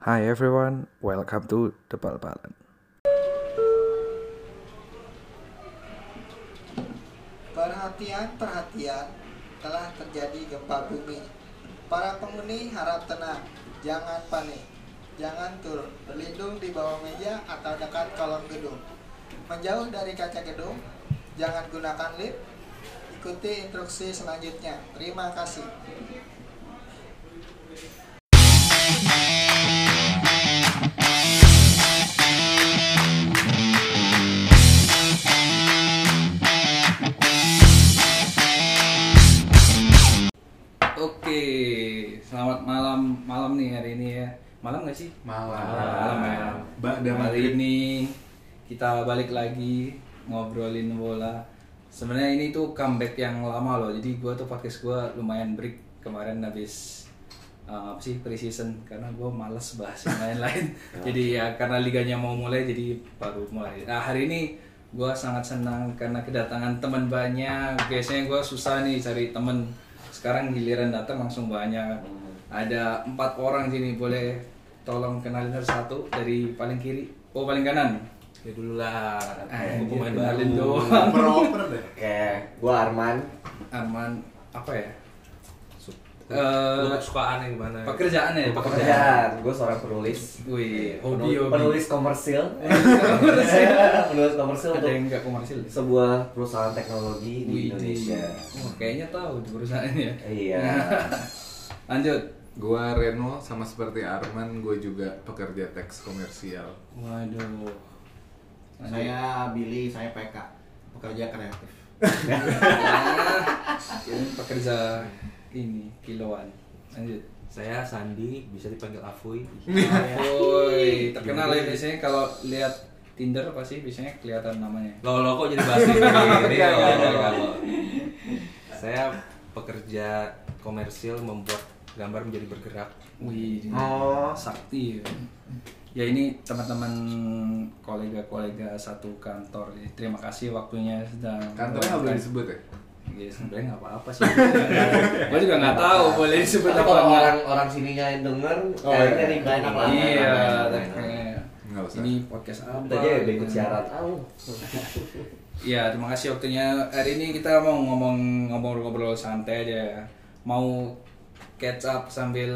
Hi everyone, welcome to The Bal-Balan. Perhatian, perhatian, telah terjadi gempa bumi. Para penghuni harap tenang, jangan panik, jangan turun, berlindung di bawah meja atau dekat kolong gedung. Menjauh dari kaca gedung, jangan gunakan lift. Ikuti instruksi selanjutnya. Terima kasih. Malam malam nih hari ini ya. Malam gak sih? Malam. Malam ya. Ba'da hari ini kita balik lagi ngobrolin bola. Sebenarnya ini tuh comeback yang lama loh. Jadi gua tuh podcast gua lumayan break kemarin habis uh, apa sih preseason karena gua males bahas yang lain-lain. jadi ya karena liganya mau mulai jadi baru mulai. Nah, hari ini gua sangat senang karena kedatangan teman banyak. Biasanya gua susah nih cari temen. Sekarang giliran datang langsung banyak. Ada empat orang sini boleh tolong kenalin satu dari paling kiri. Oh paling kanan. Ya dulu lah. Aku pemain kenalin baru. doang. Proper deh. Oke, gua Arman. Arman apa ya? Lu Eh, kesukaan yang gimana? pekerjaan ya? Pekerjaan, gua seorang penulis. Wih, hobi Penul- hobi. Penulis komersil. penulis komersil Ada untuk yang nggak komersil? sebuah perusahaan teknologi di Wih, Indonesia. Oh, kayaknya tahu di perusahaannya. Iya. Lanjut. Gua Reno sama seperti Arman, gue juga pekerja teks komersial. Waduh. Saya Billy, saya PK, pekerja kreatif. Ini pekerja ini kiloan. Lanjut. Saya Sandi, bisa dipanggil Afuy. Woi, terkenal ya biasanya kalau lihat Tinder pasti biasanya kelihatan namanya. Lo lo kok jadi bahas ini? Iya, iya. kalau. Saya pekerja komersil membuat gambar menjadi bergerak. Wih, Oh. sakti ya. Ya ini teman-teman kolega-kolega satu kantor. Terima kasih waktunya sudah. Kantornya nggak boleh disebut ya? Ya sebenarnya nggak apa-apa sih. Gue juga nggak tahu boleh disebut apa kalau nggak. orang orang sininya yang denger, Oh, kayaknya iya. ribet enak lah. Iya, usah. ini podcast apa? Kita aja udah ikut syarat. Iya, terima kasih waktunya. Hari ini kita mau ngomong ngobrol-ngobrol santai aja. Mau catch up sambil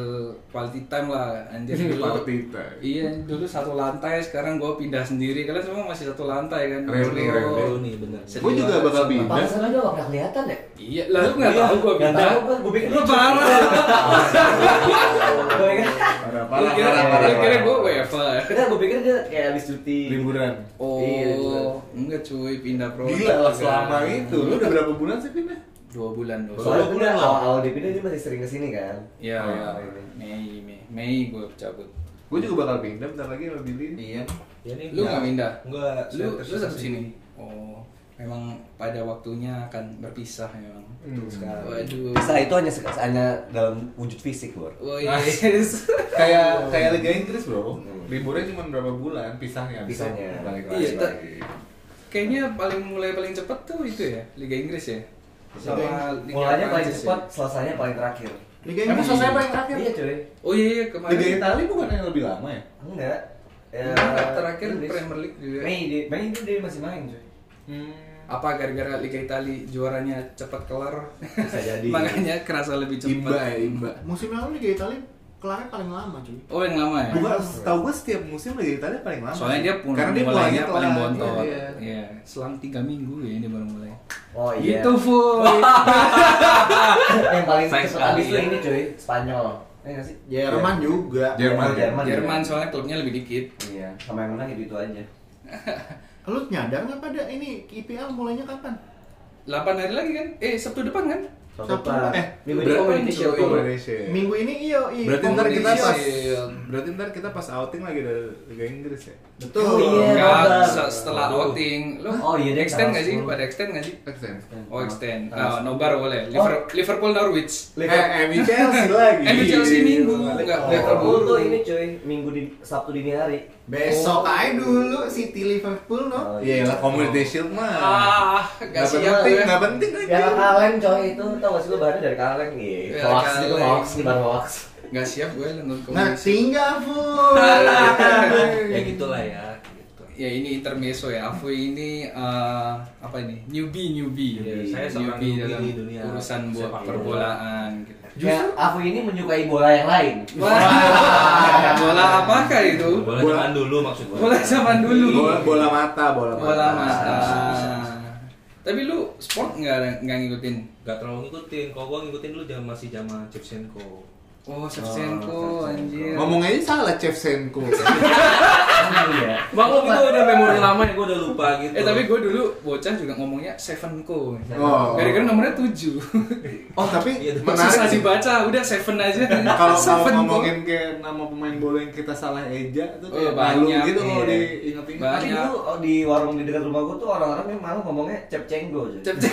quality time lah. Anjir dulu. Quality time. Iya, dulu satu lantai, sekarang gue pindah sendiri. Kalian semua masih satu lantai kan? Reuni, Dulu- reuni. Bener. Gue juga bakal pindah. Pantesan aja gak pernah kelihatan ya? Iya, lalu nggak tahu gue pindah. gua pikir Lu parah. Gua pikir Parah, parah, parah, kira gue WFA. Kita gua pikir dia kayak habis cuti. Liburan. Iya, liburan. Oh, enggak cuy, pindah pro. Gila lah selama itu. Lu udah berapa bulan sih pindah? Dua bulan dua. Soalnya Baru dia pulang. awal-awal dia pindah dia masih sering ke sini kan. Iya, Oh, iya. ini. Mei, Mei, Mei gue cabut. Gue juga bakal pindah bentar lagi sama Billy. Iya. Ya nih. Lu nggak pindah? Enggak. Lu lu tetap sini. Oh, memang pada waktunya akan berpisah memang. Hmm. Sekarang. Waduh. Bisa itu hanya hanya dalam wujud fisik, Bor. Oh yes. Kayak kayak Liga Inggris bro. Liburnya cuma berapa bulan pisahnya. Pisahnya. Balik Iya, lagi. ta- Kayaknya paling mulai paling cepat tuh itu ya Liga Inggris ya. Sama Mulanya paling cepat, ya? selesainya paling terakhir. Liga Emang Inggris selesai paling terakhir? Iya, cuy. Oh iya, iya kemarin. Liga Italia bukan yang lebih lama ya? Enggak. Ya, Enggak, terakhir Inggris. Premier League juga. Mei, dia, Mei itu dia masih main, cuy. Hmm. Apa gara-gara Liga Italia juaranya cepat kelar? Bisa jadi. Makanya kerasa lebih cepat. Imba ya imba. Musim lalu Liga Italia kelarnya paling lama cuy. Oh yang lama ya? Gua tahu gue setiap musim Liga Italia paling lama. Soalnya dia pun Karena dia mulainya mulainya paling bontot. Iya, Iya, iya. selang tiga minggu ya ini baru mulai. Oh iya. Gitu Fuy. yang paling sekali abis itu ya. ini, cuy. Spanyol. Iya sih? Jerman juga. Jerman. Jerman. Jerman soalnya klubnya lebih dikit. Iya, sama yang menang itu itu aja. Lu nyadar nggak pada ini IPL mulainya kapan? 8 hari lagi kan? Eh Sabtu depan kan? Sabtu, eh, minggu ini community shield. Indonesia. Minggu ini iya, iya. Berarti ntar kita pas Shield. Berarti ntar kita pas outing lagi dari Liga Inggris ya. Betul. Oh, iya. Enggak, setelah Aduh. outing. Lo Oh, iya, extend nggak sih? 10. Pada extend nggak sih? Extend. Oh extend. Tanggal Ah, nobar boleh. Liver- Liverpool Norwich. Eh, MU Chelsea lagi. MU Chelsea minggu. Enggak, Oh, Liverpool. tuh ini cuy, minggu di Sabtu dini hari. Besok Oh. aja dulu City Liverpool no. Oh, Iya lah Community Shield mah. Ah, Nggak gak siap penting, ya. nggak penting Ya aja. kaleng coy itu tau gak sih lu bahannya dari kaleng gitu. Ya, Hoax gitu kaleng. hoax di hoax. Nggak siap gue nonton Nah, komedi tinggal fu. ya gitulah ya gitu. ya ini intermezzo ya Afu ini eh, apa ini newbie newbie Iya, saya seorang newbie dalam di dunia urusan buat perbolaan gitu. Ya, aku ini menyukai bola yang lain. Wah, bola apakah itu? Bola Bola- zaman dulu maksud gua. Bola zaman dulu. Bola, bola mata, bola mata. Bola mata. Tapi lu sport nggak nggak ngikutin? Gak terlalu ngikutin. Kalau gua ngikutin dulu zaman masih zaman Shevchenko. Oh, Shevchenko, anjir. Ngomong aja salah Chef Senko. Iya. Maklum itu udah memori lama ya gua udah lupa gitu. Eh tapi gue dulu bocah juga ngomongnya Sevenko. Oh. Gara-gara nomornya tujuh. Oh tapi Susah menarik sih. dibaca, udah Seven aja. Kalau kalau ngomongin kayak nama pemain bola yang kita salah eja itu Oh, kayak banyak, malu gitu kalau iya. diingat-ingat. Banyak. Tapi dulu oh, di warung di dekat rumah gua tuh orang-orang yang malah ngomongnya cep cenggo aja. Cep cep.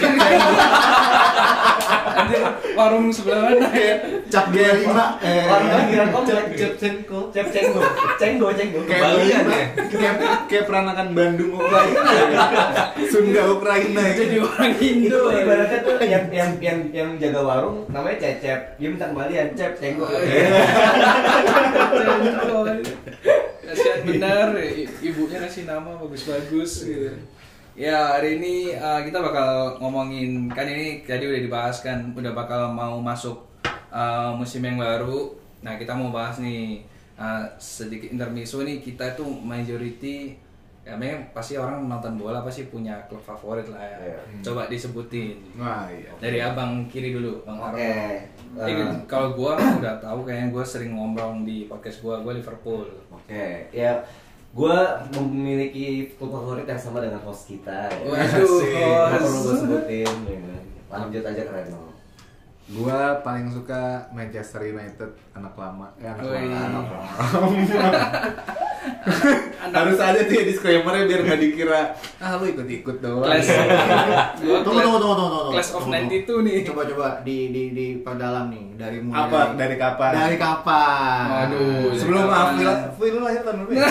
Anjir, warung sebelah mana ya? Cap dia lima. Eh, Warung pinggiran komplek. Cap cap senko. Cep cenggo, cenggo, cenggo. Kayak Kembalian ya? kayak kayak peranakan Bandung Ukraina. Sunda Ukraina. Jadi orang Itu Indo. ibaratnya tuh yang yang yang yang jaga warung namanya cecep. Dia minta kembalian cep cenggo. Cengko. Kasihan benar, i- ibunya kasih nama bagus-bagus gitu. Ya hari ini uh, kita bakal ngomongin kan ini tadi udah dibahas kan udah bakal mau masuk uh, musim yang baru. Nah kita mau bahas nih uh, sedikit intermezzo nih kita tuh majority ya memang pasti orang nonton bola pasti punya klub favorit lah ya. Iya. Coba disebutin Wah iya. dari abang kiri dulu bang Oke. Arno. Eh, Eh. kalau gua kan udah tahu kayaknya gua sering ngomong di podcast gua, gua Liverpool. Oke, ya gue memiliki klub favorit yang sama dengan host kita. Ya. Waduh, host. perlu gue sebutin. Ya. kan? Lanjut aja keren dong. Gua paling suka Manchester United anak lama. Ya, anak lama. Anak lama. Harus ada tuh ya disclaimer biar nggak dikira ah lu ikut-ikut doang. Class. gua Tunggu class- tunggu tunggu tunggu tunggu. Class of Tunggu, 92 nih. Coba coba di di di perdalam nih dari mulai Apa? Dari kapan? Dari kapan? Waduh. Sebelum? April lu lahir tahun berapa? ya?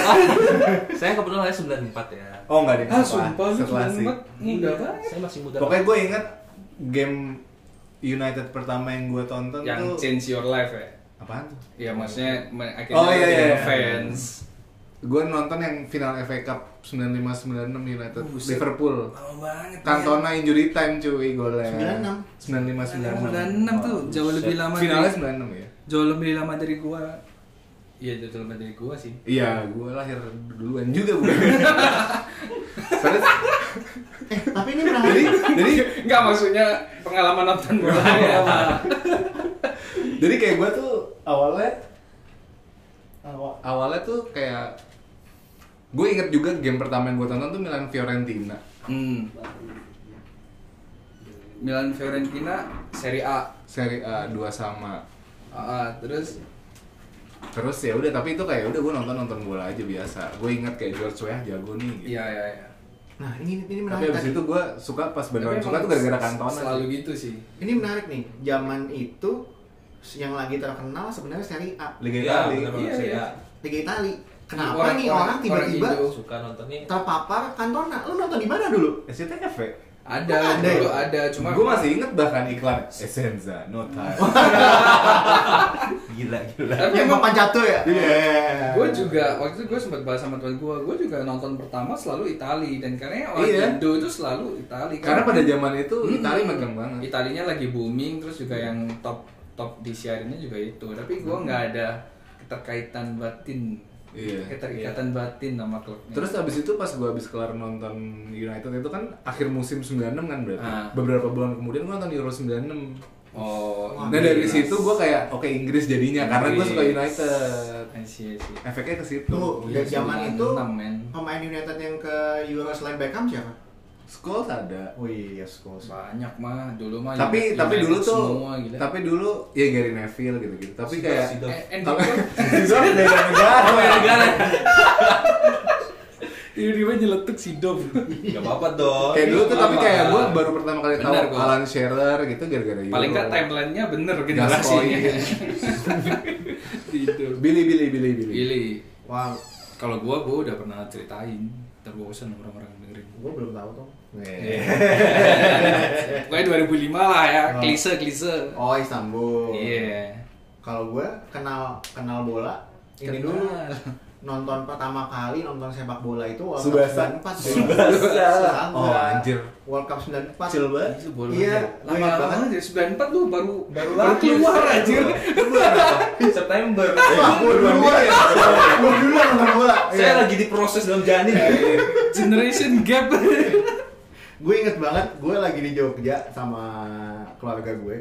Saya kebetulan lahir 94 ya. Oh enggak deh. Ah, sumpah lu Setelah cuma sih. muda Iya, banget. Saya masih muda. Pokoknya gue inget game United pertama yang gue tonton Yang tuh change your life ya. apaan tuh? Iya maksudnya akhirnya Oh, iya, jadi iya, iya. fans. Gue nonton yang final FA Cup 95-96 United Buset. Liverpool. Lama banget. Cantona injury time cuy golnya. 96. 95 96. 96 tuh jauh lebih lama. Finalnya dari- 96 ya. jauh lebih lama dari gua. Iya, jauh lebih dari gua sih. Iya, gue lahir duluan juga bukan. Soalnya, Eh, tapi ini jadi menarik. jadi Enggak maksudnya pengalaman nonton bola ya, jadi kayak gue tuh awalnya awa- awalnya tuh kayak gue inget juga game pertama yang gue tonton tuh Milan Fiorentina. Hmm. Milan Fiorentina Serie A. Serie A 2 sama. Ah, terus Terus ya udah tapi itu kayak udah gue nonton nonton bola aja biasa. Gue inget kayak George Weah jago nih. Gitu. iya iya iya. Nah, ini ini Tapi menarik. abis tadi. itu gue suka pas beneran Tapi suka tuh gara-gara Cantona. Selalu sih. gitu sih. Ini menarik nih. Zaman itu yang lagi terkenal sebenarnya Serie A, Liga Iya, Italia. bener banget Iya, iya. ya. Liga Italia. Kenapa Orang- nih orang- tiba-tiba terpapar Cantona? Lu nonton di mana dulu? SCTV. Ada, ada dulu ada, cuma Gue masih inget bahkan iklan Essenza, no time. Gila, gila. Tapi emang papan jatuh ya? Iya. gue juga waktu itu gue sempat bahas sama teman gue, gue juga nonton pertama selalu Itali dan karena orang Iya. Indo itu selalu Itali. Karena pada zaman itu Hmm. Italia megang banget. Italinya lagi booming, terus juga yang top top disiarinnya juga itu. Tapi gue nggak ada keterkaitan batin, Iya. keterikatan batin sama klubnya. Terus abis itu pas gue abis kelar nonton United itu kan akhir musim 96 kan berarti. Ah. Beberapa bulan kemudian gue nonton Euro 96. oh, Nah dari Inggris. situ gue kayak oke Inggris jadinya karena gue suka Inggris. United. I see, I see. Efeknya ke situ. Iya, dari zaman itu 96, men. pemain United yang ke Euro selain Beckham siapa? Scholes ada. Oh iya, Scholes. Banyak mah dulu mah. tapi tapi dulu tuh semua, gila. tapi dulu ya Gary Neville gitu gitu. Tapi kayak. Eh, tapi Cole Zidane beda negara. Oh, beda negara. tiba-tiba nyeletuk si Dom. Gak apa-apa dong. Kayak dulu tuh tapi kayak gue baru pertama kali tahu. Alan Shearer gitu gara-gara Euro. Paling nggak timelinenya bener generasinya. gitu. Billy Billy Billy Billy. Billy. Wow, Kalau gua gua udah pernah ceritain, terbosan orang-orang dengerin. gue belum tahu tuh. Pokoknya 2005 lah ya, Oh. klise klise. Oh, Istanbul. Iya. Kalau gue kenal kenal bola ini Kenal. dulu nonton pertama kali nonton sepak bola itu World Subasa. Cup 94 Subasa. Oh, anjir. World Cup 94 Kecil banget. Iya, aja. gue ingat lama banget. ya 94 lu baru Baru baru keluar anjir. September. Wah, gue duluan ya. Gue duluan nonton bola. Saya Iya. lagi diproses dalam janin. Generation gap. gue inget banget gue lagi di Jogja sama keluarga gue.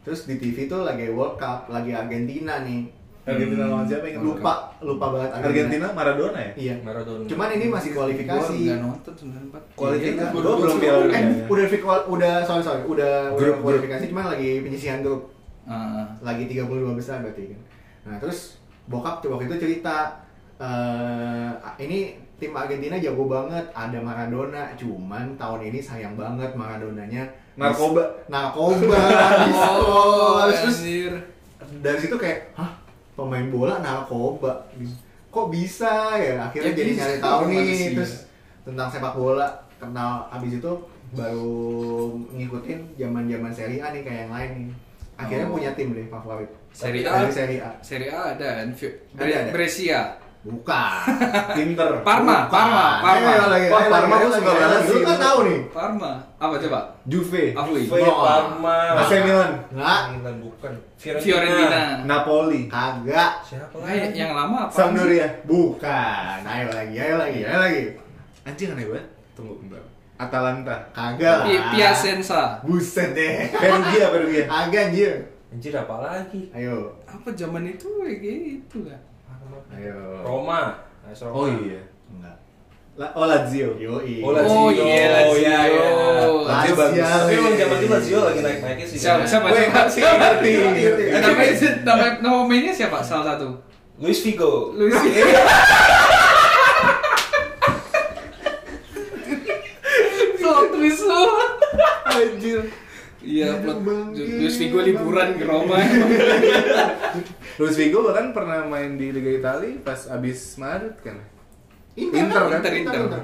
Terus di TV tuh lagi World Cup lagi Argentina nih. Argentina lawan siapa ingat? Lupa lupa banget Argentina. Maradona ya? iya. Maradona. cuman ini masih kualifikasi. enggak nonton 94. Kualifikasi. Iya, gua- belum Piala eh Dunia. udah fik- udah sorry sorry. Udah udah Grup, kualifikasi cuman lagi penyisihan grup. Ah, lagi 32 besar berarti kan. Nah terus bokap tuh waktu itu cerita eh ini tim Argentina jago banget ada Maradona cuman tahun ini sayang banget Maradonanya Narkoba. narkoba Oh, terus dari situ kayak hah pemain bola narkoba kok bisa ya akhirnya Ya jadi bisa, nyari tahu nih manusia. terus tentang sepak bola kenal abis itu baru ngikutin zaman zaman Serie A nih kayak yang lain nih akhirnya Oh. punya tim deh favorit Serie A. Dari Serie A Serie A ada kan? Fi- Ada, ada. Brescia. Bukan Inter. Parma, Parma, Parma. Ayo lagi, Wah, ayo Parma ayo suka banget sih. Lu kan tahu nih Parma. Apa coba? Juve. Afui. Juve, Parma. AC Milan. Nggak, Milan bukan. Fiorentina. Napoli. kagak Siapa lagi? yang lama apa? Sampdoria. bukan ayo lagi ayo lagi ayo lagi Anjing aneh banget. Tunggu bentar. Atalanta. kagak Piacenza. buset deh Perugia, Perugia. kagak anjir Anjir apa lagi? ayo Apa zaman itu kayak gitu kan? Ayo Roma. AS Roma. Oh iya. enggak La oh Lazio. Yoi. Oh, Lazio. Oh iya, Lazio. iya, iya. Lazio Lazio. bagus. Tapi emang zaman itu Lazio lagi naik-naiknya sih. Siapa siapa siapa? Eh, Nama nama pemainnya siapa? Salah satu. Luis Figo. Luis. Plot twist lu. Anjir. Iya, plot. Bangke. Luis Figo liburan ke Roma. Luis Figo bahkan pernah main di Liga Italia pas abis Madrid kan. Inter, Inter, kan? Inter Inter. Inter.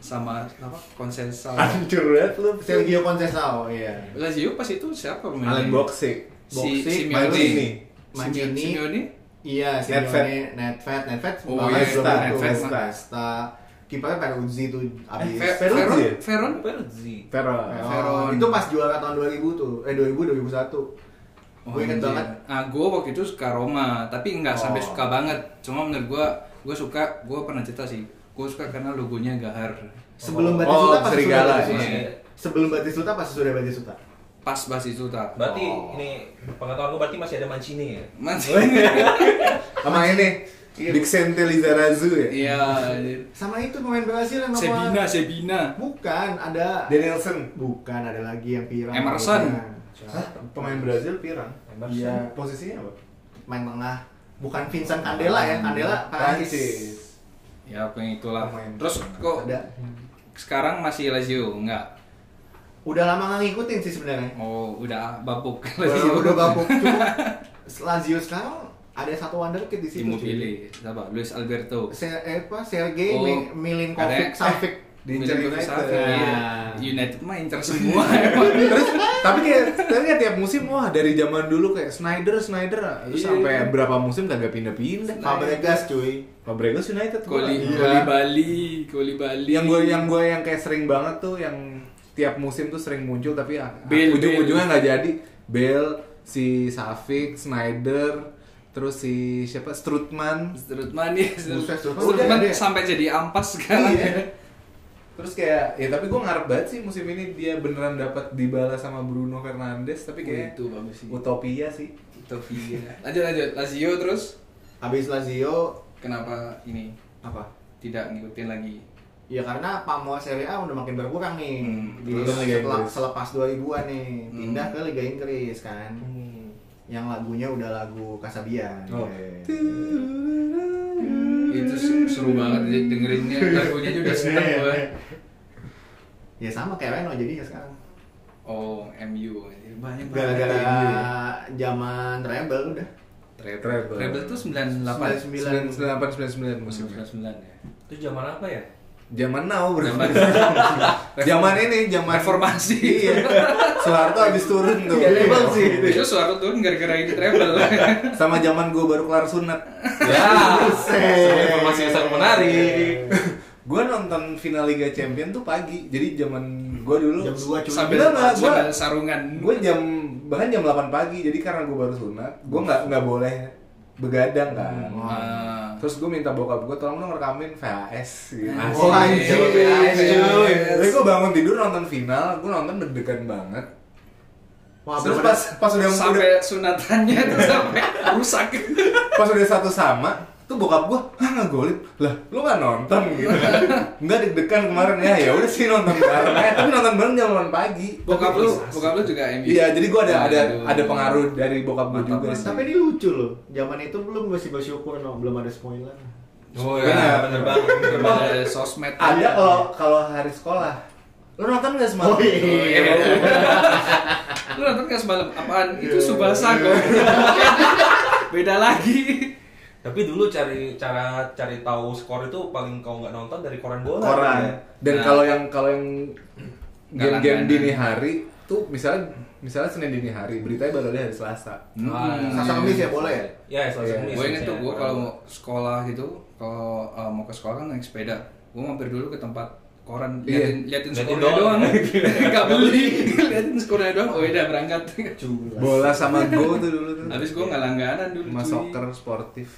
Sama apa? Konsensal. Hancur banget lu. Sergio Conceição iya Lazio pas itu siapa pemainnya? Alan Boxe. Si Boxic, Simeone. Mancini. Mancini. Simeone. iya. Simeone Nedved Nedved Oh, bahkan iya, sebelum Nesta, itu. Kipernya Peruzzi tuh abis Fe- Peruzzi Veron, ya? Veron. Peruzzi. Veron. Veron. Itu pas juara tahun 2000 tuh eh 2000 2001 gue inget anjir. banget Ah, gue waktu itu suka Roma, tapi nggak sampai Oh. suka banget. Cuma menurut gue, gue suka, gue pernah cerita sih. Gue suka karena logonya gahar. sebelum Oh, Batistuta pas serigala, sudah Batistuta iya. sebelum Batistuta pas sudah Batistuta Pas tak. Berarti Oh. ini pengetahuan gue berarti masih ada Mancini ya? Masih. Sama ini. Vicente Lizarazu ya. Iya. anjir. sama itu pemain Brasil yang Sebina, nama Sebina. bukan ada Danielson. bukan ada lagi yang pirang Emerson. Hah? Pemain Brazil pirang. Emerson. Iya. Posisinya apa? main tengah bukan Vincent Candela ya Candela Prancis. Ya, apa yang itulah. Pemain. Terus kok ada sekarang masih Lazio? Enggak. udah lama nggak ngikutin sih sebenarnya Oh, udah babuk udah, udah babuk cuma Lazio sekarang ada satu wonderkid di situ. Immobile. Siapa? Luis Alberto. Se eh, apa Sergei Oh, Mi- Milinkovic ada- Savic Diincar Milinkovic United. Iya. Nah. United mah incer semua. Terus tapi kayak tapi kayak tiap musim wah dari zaman dulu kayak Snyder Snyder terus Iya. sampai berapa musim kagak pindah-pindah. Fabregas cuy Fabregas United. Koli, Iya. Koli Bali, Koli Bali. yang gue yang gue yang kayak sering banget tuh yang tiap musim tuh sering muncul tapi ya ujung-ujungnya nggak jadi Bell si Savic Snyder terus si siapa Strutman Strutman ya, Strutman sampai jadi ampas sekarang. Iya. terus kayak ya tapi gue ngarep banget sih musim ini dia beneran dapat Dybala sama Bruno Fernandes tapi kayak itu bagus sih. utopia sih Utopia. Lanjut lanjut. Lazio terus habis Lazio kenapa ini apa tidak ngikutin lagi? Ya karena pamor Serie A udah makin berkurang nih. Hmm, Di setelah, selepas 2000-an nih, Hmm. pindah ke Liga Inggris kan. Hmm. Yang lagunya udah lagu Kasabian. Oh. Yeah. Itu seru banget de- dengerinnya lagunya juga seneng gue. Ya sama kayak Reno jadinya sekarang. Oh, MU. Banyak banget. Gara-gara zaman Rebel udah. Treble. Treble. Treble tuh 98 99. 98 99 musim 99 ya. Itu zaman apa ya? Zaman now bro. Zaman- Zaman ini, zaman Reformasi. Iya. Soeharto habis turun tuh. Iya, emang sih. Itu suara turun gara-gara ini travel. Sama zaman gue baru kelar sunat. Ya, sebuah informasi yang sangat menarik. gue nonton final Liga Champion tuh pagi. Jadi zaman gue dulu Jam 2 cuy. Sambil Enggak, enggak, gua- sambil sarungan. gue jam bahkan jam 8 pagi. Jadi karena gue baru sunat, gue nggak nggak boleh begadang kan. Ah. Terus gue minta bokap gue tolong dong rekamin VHS gitu. Asik. Oh. Coba VHS. Jadi gue bangun tidur nonton final, gue nonton deg-degan banget. Wah, Terus pas pas udah udah sampai sunatannya tuh sampai rusak. pas udah satu sama tuh bokap gua ah nggak golip lah lu nggak nonton gitu nggak deg-degan kemarin ya ya udah sih nonton bareng eh, tapi nonton bareng jam 8 pagi Bokap lu, bokap lu juga MU. iya jadi gua ada ada Aduh. ada pengaruh dari bokap gua Mantap, juga sih Tapi ini lucu loh. Zaman itu belum masih bersyukur no, belum ada spoiler. Oh Benar. ya, bener banget. bener Belum banget. ada sosmed. ada kalau kalau hari sekolah lu nonton nggak semalam Oh, iya. Lu nonton gak semalam? Apaan? Itu Subasa kok. Beda lagi. Tapi dulu cari cara cari tahu skor itu paling kau nggak nonton dari koran bola. koran ya. dan Nah. kalau yang kalau yang game-game dini hari tuh misalnya misalnya Senin dini hari beritanya baru ada hari Selasa Hmm. Selasa Kamis ya boleh ya? Ya, Selasa Iya. Kamis gue inget tuh gue kalau mau sekolah gitu kalau uh, mau ke sekolah kan naik sepeda gue mampir dulu ke tempat koran Iya. liatin liatin Liatin skornya doang. doang nggak beli liatin skornya doang oh udah berangkat bola sama go tuh dulu tuh habis gue nggak langganan dulu sama cuy. soccer sportif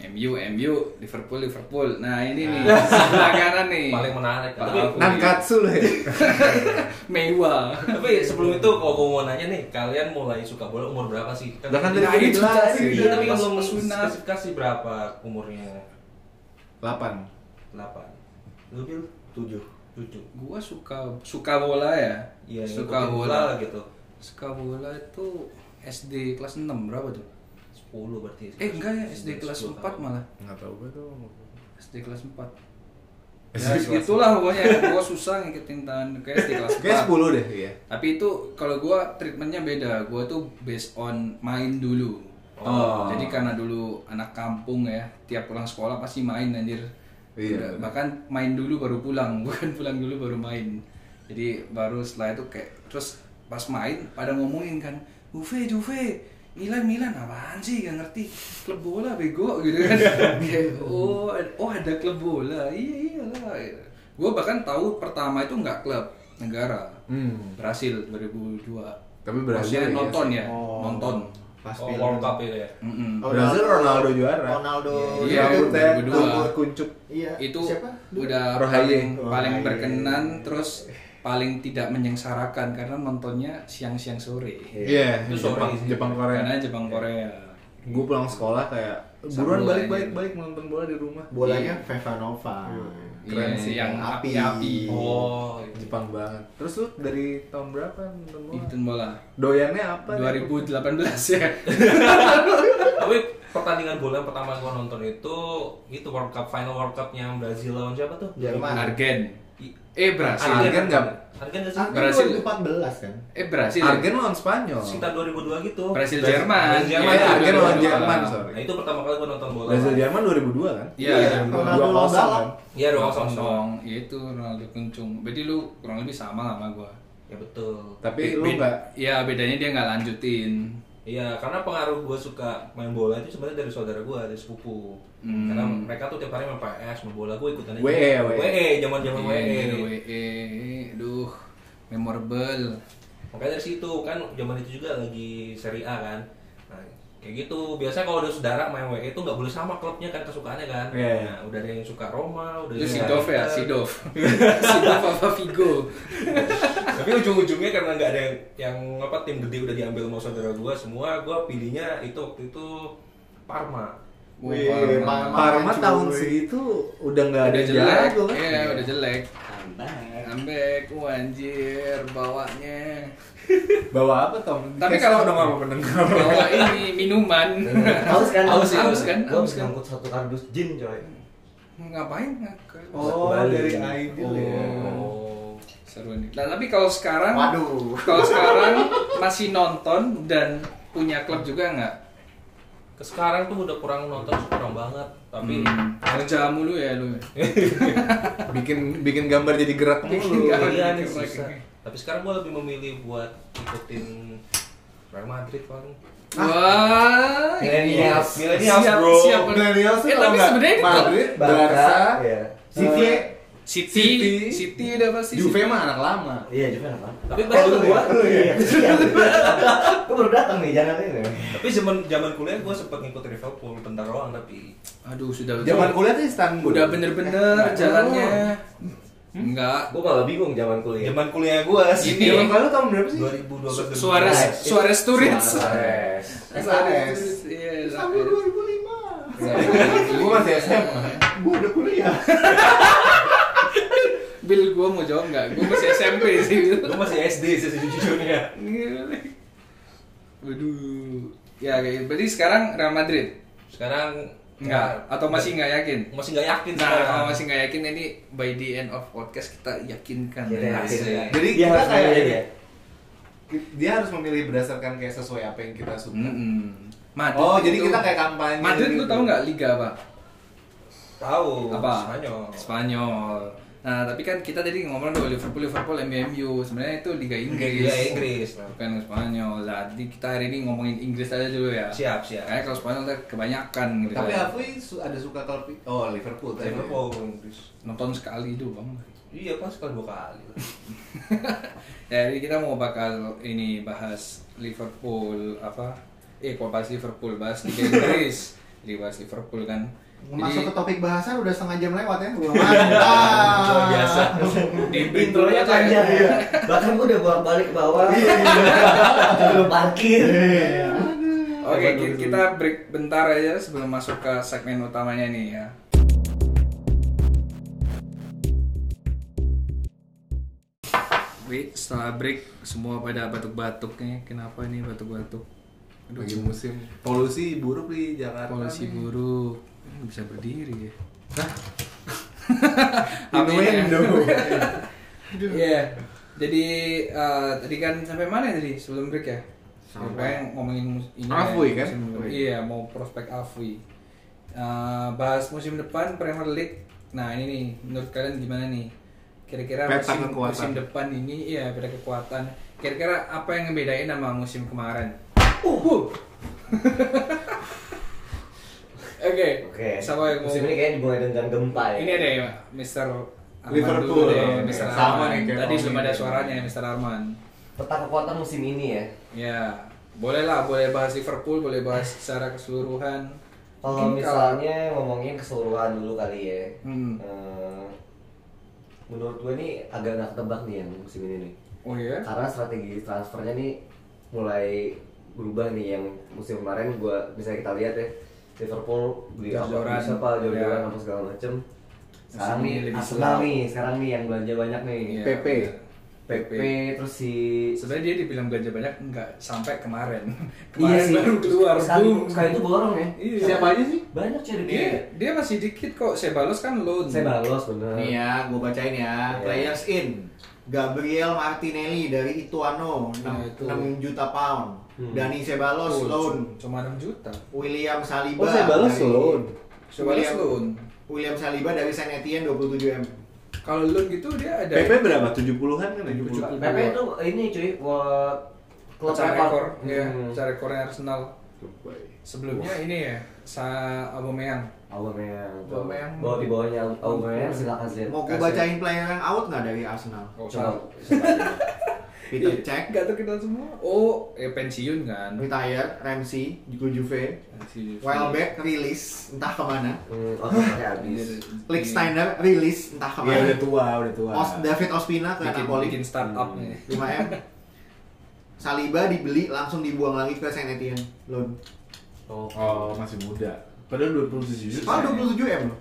MU MU Liverpool Liverpool nah ini nih langganan nih Paling menarik. Pak Tapi- Alfu. Nankatsu loh ya mewah Tapi sebelum itu kalau gue mau nanya nih, kalian mulai suka bola umur berapa sih? Lah kan tadi tadi itu jelas ya. Iya, tapi kan belum sunat. spesifikasi berapa umurnya. 8 8. Lu bil 7. 7. gue suka suka bola ya. Iya, suka ngikutin bola. gitu. suka bola itu SD kelas 6 berapa tuh? 10 berarti. eh enggak ya SD kelas 4 malah. Nggak tahu gue tuh. SD kelas 4 SD Ya kelas itulah pokoknya. Gue susah ngikutin tahun kayak SD kelas 4 kayak 10 deh iya. Tapi itu kalau gue treatmentnya beda. Gue tuh based on main dulu. Oh. Jadi karena dulu anak kampung ya Tiap pulang sekolah pasti main anjir Iya, bener. Bahkan main dulu baru pulang Bukan pulang dulu baru main. Jadi baru setelah itu kayak Terus pas main pada ngomongin kan Juve Juve Milan Milan apaan sih? Gak ngerti. Klub bola bego gitu kan. Kayak, oh oh ada klub bola. Iya iyalah. Gue bahkan tahu pertama itu nggak klub negara. Hmm. Brasil 2002 Tapi Brasil Maksudnya iya nonton ya Oh. nonton Pas Oh, film. World Cup itu ya. Mm-mm. Oh, Brasil Ronaldo juara Ronaldo. Iya, rambutnya 2002. rambut kuncup Iya. itu siapa? udah Rohaye. paling paling Rohaye. berkenan terus paling tidak menyengsarakan karena nontonnya siang-siang sore iya Itu Jepang. Jepang Korea karena Jepang Korea gue pulang sekolah kayak buruan balik balik balik nonton bola di rumah. Bolanya Veva Nova. Keren Iya, sih. yang Api. api-api. Oh, Jepang banget. Terus lu dari tahun berapa nonton bola? Itu bola. Doyannya apa? 2018 ya. Tapi pertandingan bola yang pertama gua nonton itu itu World Cup final World Cup-nya Brazil lawan siapa tuh? Jerman. Argen. Eh Brasil Argen nggak? Argen sih? Brasil. 2014 kan? eh Brasil Argen lawan Spanyol Sekitar 2002 gitu. Brasil Jerman. Brasil Jerman. Iya, Argen lawan 2002. Jerman sorry Nah, itu pertama kali gua nonton bola. Brazil Jerman 2002 kan Iya, Ronaldo dua kosong lawan kan Iya, dua dua kosong. kosong itu Ronaldo kencung berarti lu kurang lebih sama sama gua Ya betul. tapi lu Be- nggak Iya bedanya dia nggak lanjutin Iya, karena pengaruh gue suka main bola itu sebenarnya dari saudara gue, dari sepupu. Hmm. Karena mereka tuh tiap hari main PS, main bola, gue ikutan aja. WE, WE. WE, zaman zaman WE. Iya, WE aduh memorable Makanya dari situ kan zaman itu juga lagi Serie A kan. Nah, kayak gitu. Biasanya kalau ada saudara main WE itu nggak boleh sama klubnya kan kesukaannya kan. Iya, iya. Nah, udah ada yang suka Roma, udah itu ada si yang Dov ya si Dov si Dov apa Vigo Tapi ujung-ujungnya karena nggak ada yang, yang apa tim gede udah diambil sama saudara gue, semua gue pilihnya itu waktu itu Parma. Wih, Parma. Tahun segitu udah nggak ada udah jelek jago kan iya udah jelek Ambek. ambek wah, anjir bawanya bawa apa Tom Tapi kalau- dong apa pendengar bawa ini minuman Haus kan? Haus, haus kan? Haus kan? ngangkut satu kardus jin coy. ngapain oh Bali. dari Aidil ya Oh. seru nih nah, tapi kalau sekarang Waduh. kalau sekarang masih nonton dan punya klub juga nggak sekarang tuh udah kurang nonton kurang banget tapi Hmm, kerja mulu ya lu. bikin bikin gambar jadi gerak mulu. Iya nih Keren. susah tapi sekarang gue lebih memilih buat ikutin Real Madrid paling Wah, Millennials. Millennials, Siap, bro. siap. Millennials tuh Eh, tapi sebenarnya itu- Madrid, Barca, Barca, iya. City, Eh, City, City. City udah pasti. Juve mah anak lama. Iya, juga apa? Tapi oh, baru lu gua. gua. Iya. Gua baru datang nih, jangan ini. tapi zaman zaman kuliah gue sempet ngikut Liverpool bentar doang tapi Aduh, sudah Zaman kuliah tuh Istanbul. udah bener-bener jalannya. Enggak. Gua malah bingung zaman kuliah. zaman kuliah gue sih Ini. Zaman kuliah tahun berapa sih? 2012 Su- Suarez, Nah, Suarez. Suarez. Iya, Istanbul 2005. Gua masih SMA. Gua udah kuliah. Bil, gua mau jawab nggak? Gua masih SMP sih. Bil. gue masih SD sih sejujurnya Waduh. Ya, kayak berarti sekarang Real Madrid. sekarang Enggak, ya, atau masih nggak yakin? masih nggak yakin Nah, sekarang. kalau masih nggak yakin ini by the end of podcast kita yakinkan. Kita yakin. Asik. Jadi Dia kita harus kayak ya. Dia harus memilih berdasarkan kayak sesuai apa yang kita suka. Mm-mm. Madrid Oh, jadi itu- kita kayak kampanye. Madrid lu gitu. tahu nggak liga apa? tahu Apa? Spanyol Spanyol. Nah, tapi kan kita tadi ngomong dulu Liverpool, Liverpool, MU. Sebenarnya itu Liga Inggris. Liga Inggris. Bukan Spanyol. Jadi kita hari ini ngomongin Inggris aja dulu ya. siap siap Kayak kalau Spanyol tuh kebanyakan gitu. Tapi. Afwi su- ada suka klub Oh, Liverpool tadi. Liverpool Inggris nonton sekali doang. iya pas sekali dua kali ya, jadi kita mau bakal ini bahas Liverpool apa? Eh, kalau bahas Liverpool, bahas Liga Inggris. Jadi bahas Liverpool kan. Masuk ke Jadi topik bahasan udah setengah jam lewat ya. Gua mantap. Luar biasa. di Intronya aja panjang ya. ya. Bahkan gua udah bolak-balik ke bawah. Belum parkir. Oke, ki- kita break bentar aja sebelum masuk ke segmen utamanya nih ya. Break, setelah break semua pada batuk-batuk nih. Kenapa nih batuk-batuk? Aduh, Lagi musim polusi buruk di Jakarta. polusi nih. buruk. Ini bisa berdiri ya. Innuendo. Iya. Jadi eh, tadi kan sampai mana tadi sebelum break ya? Sampai- ngomongin ini Afwi ya, kan? musim- Iya, mau prospek Afwi. Eh, bahas musim depan Premier League. Nah, ini nih menurut kalian gimana nih? Kira-kira musim, kekuatan. musim depan ini iya peta kekuatan. Kira-kira apa yang ngebedain sama musim kemarin? Uh. Oke. Oke. Siapa yang mau? Musim ini kayaknya dimulai dengan gempa ya. Ini ada ya, Mr. Arman Liverpool. dulu deh, Oh, Mr. sama Arman. nih Tadi belum ini. ada suaranya, Mr. Arman. Peta kekuatan musim ini ya. Ya, boleh lah, boleh bahas Liverpool, boleh bahas secara keseluruhan. Kalau misalnya ngomongin keseluruhan dulu kali ya. Hmm. Eh, menurut gue nih agak nggak ketebak nih yang musim ini nih. Oh iya? Karena strategi transfernya nih mulai berubah nih yang musim kemarin gue bisa kita lihat ya Liverpool beli apa Jor-joran. bisa apa jor-joran Ya. apa segala macem. Sekarang nih lebih Arsenal nih sekarang nih yang belanja banyak nih. Iya, PP. PP terus si Sebenarnya dia dibilang belanja banyak enggak sampai kemarin. Iya Kemarin sih. baru keluar sekali, boom. sekali itu borong ya. Iya. Siapa aja sih? Banyak cuy Dia dia masih dikit kok. Sebalos kan loan. Saya balos bener. Nih ya, gue bacain ya. Iya. Players in. Gabriel Martinelli dari Ituano 6, Nah, itu. 6 juta pound. Hmm. Dani Ceballos Oh, loan. Cuma 6 juta. William Saliba. Oh, Ceballos dari- loan. Sebalos William, loan. William Saliba dari Saint Etienne 27 m. Kalau loan gitu dia ada PP berapa? 70-an kan ya? 70. PP itu ini cuy, klub pecah rekor. rekor, ya, Hmm. rekornya Arsenal. Sebelumnya ini ya, sa Aubameyang. Aubameyang. Aubameyang. Bawa di bawahnya Aubameyang silakan Z. Mau gue bacain player yang out nggak dari Arsenal? Oh, Coba. Peter Iya, Cech, Gak terkenal semua. Oh, eh pensiun kan. retired, Ramsey, juga Juve. Welbeck rilis entah ke mana. Hmm, otaknya habis. Licksteiner rilis entah Iya ke mana. udah tua, udah tua. Os, David Ospina ke Napoli bikin startup Hmm. nih. 5 m. Saliba dibeli langsung dibuang lagi ke Saint Etienne loan. Oh. Oh, masih muda. Padahal 27 juta. Oh 27 m loh.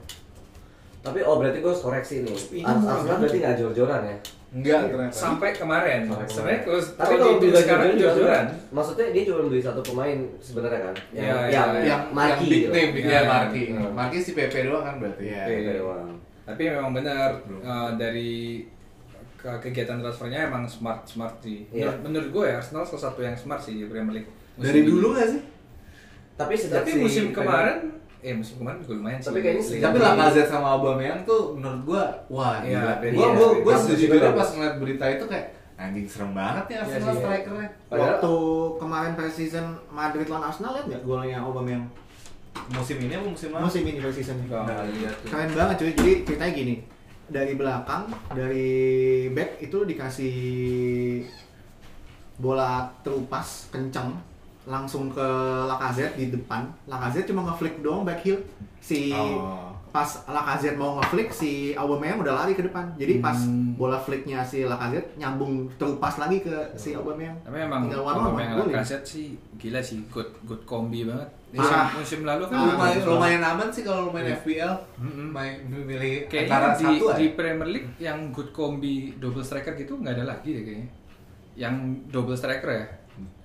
Tapi oh berarti gue harus koreksi nih. Arsenal berarti nggak jor-joran ya? Enggak ternyata. Sampai kemarin. Sebenarnya kalau Tapi kalau beli sekarang jor-joran. Maksudnya dia cuma beli satu pemain sebenarnya kan? Iya, yang, iya, yang, iya. yang marki big gitu. name, big Iya, ya, iya. Marki. Marki si PP doang kan berarti. Iya. PP doang. Tapi memang benar eh, dari ke- kegiatan transfernya emang smart smart sih. Iya. Menurut, menurut gue ya Arsenal salah satu yang smart sih di Premier League. musim Dari dulu nggak sih? Tapi sejak Tapi si musim kemarin, eh musim kemarin juga lumayan sih. Tapi kayaknya sejak- Tapi Lacazette sama Aubameyang tuh menurut gua wah Iya, gila. beda. Gua gua gua sejujurnya pas ngeliat berita itu kayak anjing serem banget ya Arsenal sih, iya. strikernya. Padahal- Waktu kemarin pre-season Madrid lawan Arsenal lihat nggak golnya Aubameyang? Musim ini apa musim lalu? Musim ini pre-season. Tuh. Keren banget cuy. Jadi ceritanya gini. Dari belakang, dari back itu dikasih bola terupas kenceng langsung ke Lacazette di depan. Lacazette cuma ngeflick doang back heel. Si Oh. pas Lacazette mau ngeflick si Aubameyang udah lari ke depan. Jadi pas Hmm. bola flicknya si Lacazette nyambung terupas lagi ke si Aubameyang. Tapi emang Tinggal Aubameyang. Lacazette sih gila sih, good good kombi banget. Parah. Musim, musim lalu kan Ah, lumayan, lumayan aman sih kalau main Iya. FPL. Mm-mm. Main milih Kayaknya antara di, satu di aja. Premier League yang good kombi double striker gitu nggak ada lagi deh kayaknya. Yang double striker ya.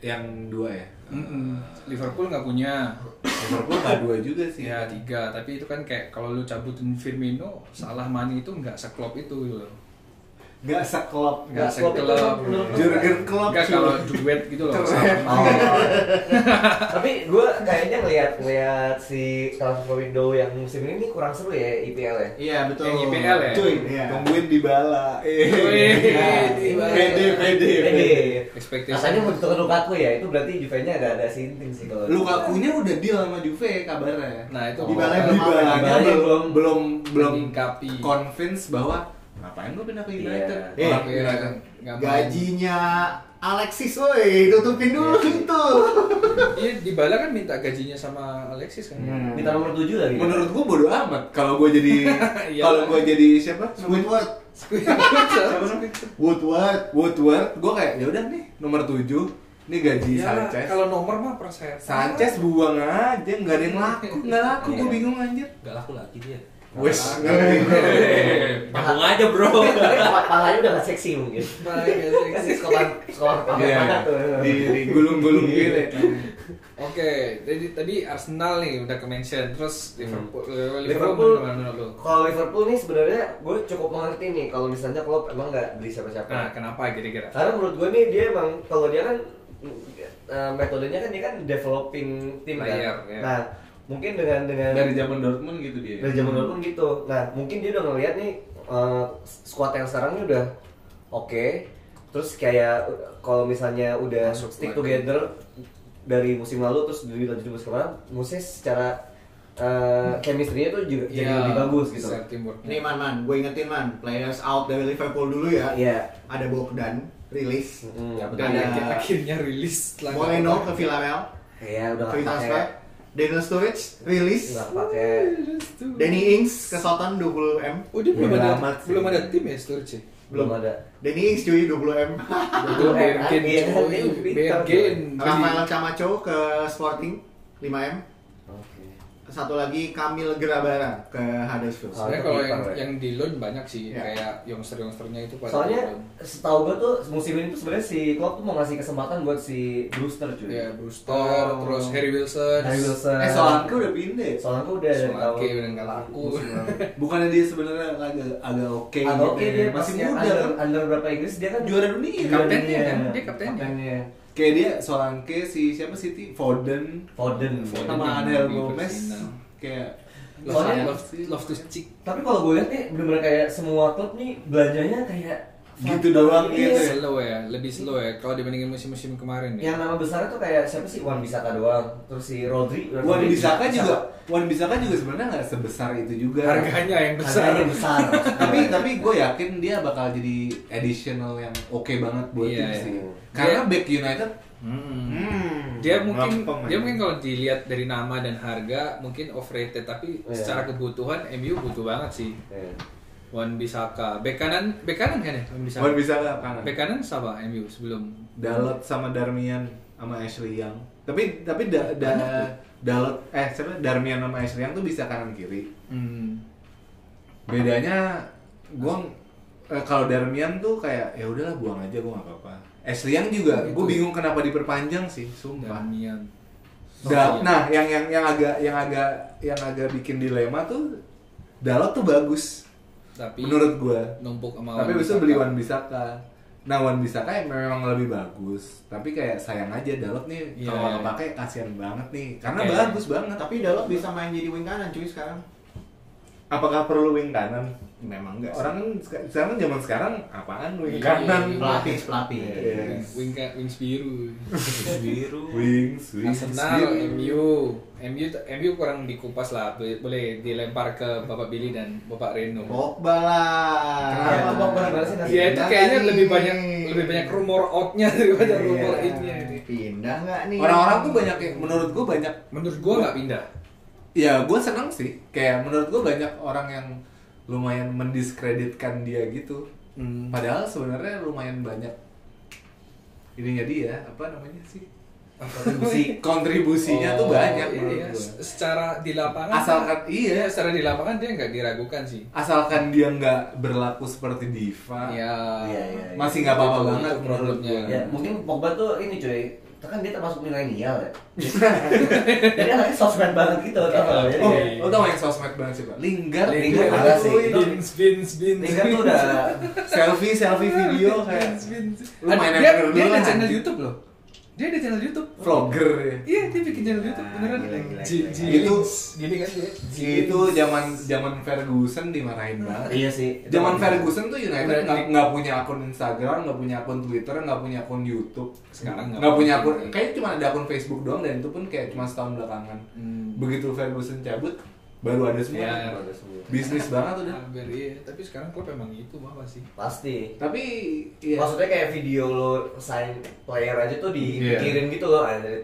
Yang dua ya. Mm-mm. Liverpool nggak punya. Liverpool nggak dua juga sih. Ya tiga, tapi itu kan kayak kalau lu cabutin Firmino, salah Mane itu nggak seklop itu gitu loh. Nggak seklop. Lu Jurgen Klopp. Nggak cuy. kalau duet gitu loh. Oh. Tapi gue kayaknya ngeliat ngeliat si transfer window yang musim ini kurang seru ya IPL ya. Iya betul. Yang IPL ya? Cuy, Iya. tungguin di bala. Pede, pede, Pede. Expectation. Katanya mau ditukar Lukaku ya, itu berarti Juve-nya ada ada sinting sih kalau. Lukakunya udah deal sama Juve kabarnya. Nah itu Di belum belum Dybalanya belum belum- belum convince bahwa ngapain gue pindah ke United. Iya. Orang Iya, United. nggak mau. Gajinya Alexis, woi, tutupin dulu itu. Iya, Dybala kan minta gajinya sama Alexis kan. Hmm. Minta nomor 7 lagi. Menurut gue bodo amat kalau gue jadi Iya. kalau gue jadi siapa? Woodward, Siapa Woodward. Woodward, gue kayak ya udah nih nomor 7 Ini gaji Iyalah, Sanchez. kalau nomor mah persen. Sanchez buang aja, nggak ada yang laku, nggak laku, gue Iya. bingung anjir. Gak laku lagi dia. Wes, Nyambung aja bro. Palanya udah gak seksi mungkin. Kan di sekolah sekolah Iya, pakai tuh. di, di gulung-gulung gitu. Oke, jadi tadi Arsenal nih udah ke mention, terus Liverpool, Liverpool- Liverpool gimana menurut lu? Kalau Liverpool nih sebenarnya gue cukup mengerti nih kalau misalnya Klopp emang nggak beli siapa-siapa. Nah, kenapa kira-kira? Karena menurut gue nih dia emang kalau dia kan eh, metodenya kan dia kan developing tim kan. ya. Nah, mungkin dengan dengan Dari zaman Dortmund gitu dia. dari zaman dulu pun gitu. Nah, mungkin dia udah ngeliat nih eh, squad yang sekarang ini udah oke. Terus kayak uh, kalau misalnya udah Masuk stick lagi. together dari musim lalu terus dilanjut di musim kemarin, musim secara eh, chemistry-nya tuh juga jadi Iya, lebih bagus gitu. Nih man man, gue ingetin man, players out dari Liverpool dulu ya. Iya. Ada Bogdan, rilis. Mm, ya. Ada- akhir- akhirnya rilis Moreno ke Villarreal, Iya, udah free nggak transfer. Daniel Sturridge, rilis. Nggak pakai. Danny Ings ke Southampton 20M. Oh dia belum ada amat sih. belum ada tim ya Sturridge. ya? Belum ada. Danny Ings cuy 20M. Itu eh, Bergen, iya, cuy. dia pintar, Bergen. Rafael Camacho ke Sporting 5M. Oke. Satu lagi Kamil Grabara ke Huddersfield. Itu kalau yang, ya. yang di loan banyak sih, Ya. kayak youngster-youngsternya itu pada Soalnya setahu gue tuh musim ini tuh sebenarnya si Klopp tuh mau ngasih kesempatan buat si Brewster cuy. ya Brewster, Oh. terus Harry Wilson, Harry Wilson. Eh Solanke udah pindah. Soalnya gue udah dari Solanke tahun udah nggak laku. Bukannya dia sebenarnya agak agak oke Agak gitu oke ya. dia masih muda under, kan. under berapa Inggris dia kan Juara dunia. Kaptennya kan? Dia kaptennya. Kaptennya. Kayak dia Solanke si siapa City Foden Foden. Foden. sama di Gomez kayak Love, love, love to stick. Tapi kalau gue lihat nih bener-bener kayak semua klub nih belanjanya kayak Gitu doang Iya. gitu ya. Slow ya, lebih slow ya. Kalau dibandingin musim-musim kemarin ya. Yang nama besarnya tuh kayak siapa sih Wan Bisaka doang, terus si Rodri. Wan Bisaka bisa- juga Wan Bisaka juga sebenarnya nggak sebesar itu juga. Harganya yang besar. Harganya besar. tapi tapi gue yakin dia bakal jadi additional yang oke banget buat Iya, tim iya. sih. Karena Dia- back United Hmm. hmm, Dia mungkin lempeng dia aja. mungkin kalau dilihat dari nama dan harga mungkin overrated tapi Iya. secara kebutuhan MU butuh banget sih. Iya. Wan Bisaka, bek kanan, bek kanan kan ya? Wan Bisaka. Wan Bisaka kanan. Bek kanan siapa MU sebelum Dalot sama Darmian sama Ashley Young. Tapi tapi da, da. Dalot eh siapa Darmian sama Ashley Young tuh bisa kanan kiri. Hmm. Bedanya gua eh, kalau Darmian tuh kayak ya udahlah buang aja gua nggak apa-apa. Ashley Young juga, gue bingung kenapa diperpanjang sih, sumpah. Damian. Da- nah, yang yang yang agak yang agak yang agak bikin dilema tuh Dalot tuh bagus tapi menurut gua. numpuk sama Tapi Bisaka. beli Wan Bisaka. Nah, Wan Bisaka ya memang lebih bagus, tapi kayak sayang aja Dalot nih Iya. kalau nggak pakai kasihan banget nih, karena Oke. bagus banget. Tapi Dalot bisa main jadi wing kanan cuy sekarang. Apakah perlu wing kanan? Memang enggak. Orang kan sek- sekarang zaman sekarang apaan wing Iya. kanan? pelapis, pelapis. Iya. Wing wings biru. biru Wings, wings. Arsenal. MU, MU, MU kurang dikupas lah, boleh, dilempar ke Bapak Billy dan Bapak Reno. Pogba lah. Kenapa Pogba? Iya itu kayaknya lebih banyak lebih banyak rumor outnya daripada Iya. rumor innya ini. Pindah nggak nih? Orang-orang tuh banyak yang menurut gue banyak Menurut gua nggak pindah. Ya, gue seneng sih. Kayak menurut gue banyak orang yang lumayan mendiskreditkan dia gitu. Hmm. Padahal sebenarnya lumayan banyak ininya dia, apa namanya sih? Kontribusi kontribusinya tuh Oh, banyak iya, iya. Secara di lapangan. Asalkan iya, secara di lapangan dia nggak diragukan sih. asalkan dia nggak berlaku seperti diva. Iya. Iya, iya, iya. Masih nggak apa-apa banget problemnya. Ya, mungkin Pogba tuh ini cuy, kan dia termasuk milenial ya. Jadi anaknya sosmed banget gitu, tau gak? Jadi Oh, lo tau yang sosmed banget sih, Pak? Linggar, Linggar Linggar, ada sih. Bins, bins, bins. Lingard tuh udah selfie, selfie video kayak Bins, bins. Lu main dia, dia dulu ada channel YouTube loh. Dia ada channel YouTube. vlogger ya. Iya, dia bikin channel YouTube Ah, beneran. gila, gila, gila. G- Itu gini kan dia. itu zaman zaman Ferguson dimarahin banget. Iya sih. Zaman Ferguson tuh United nggak nggak punya akun Instagram, nggak punya akun Twitter, nggak punya akun YouTube. Sekarang nggak punya akun, kayaknya cuma ada akun Facebook doang dan itu pun kayak cuma setahun belakangan. Hmm. Begitu Ferguson cabut, baru ada semua. Iya. Baru semua. Bisnis banget udah. Hampir iya, tapi sekarang klub emang gitu mah pasti. Pasti. Tapi iya. Maksudnya kayak video lo sign player aja tuh dipikirin gitu loh anjir.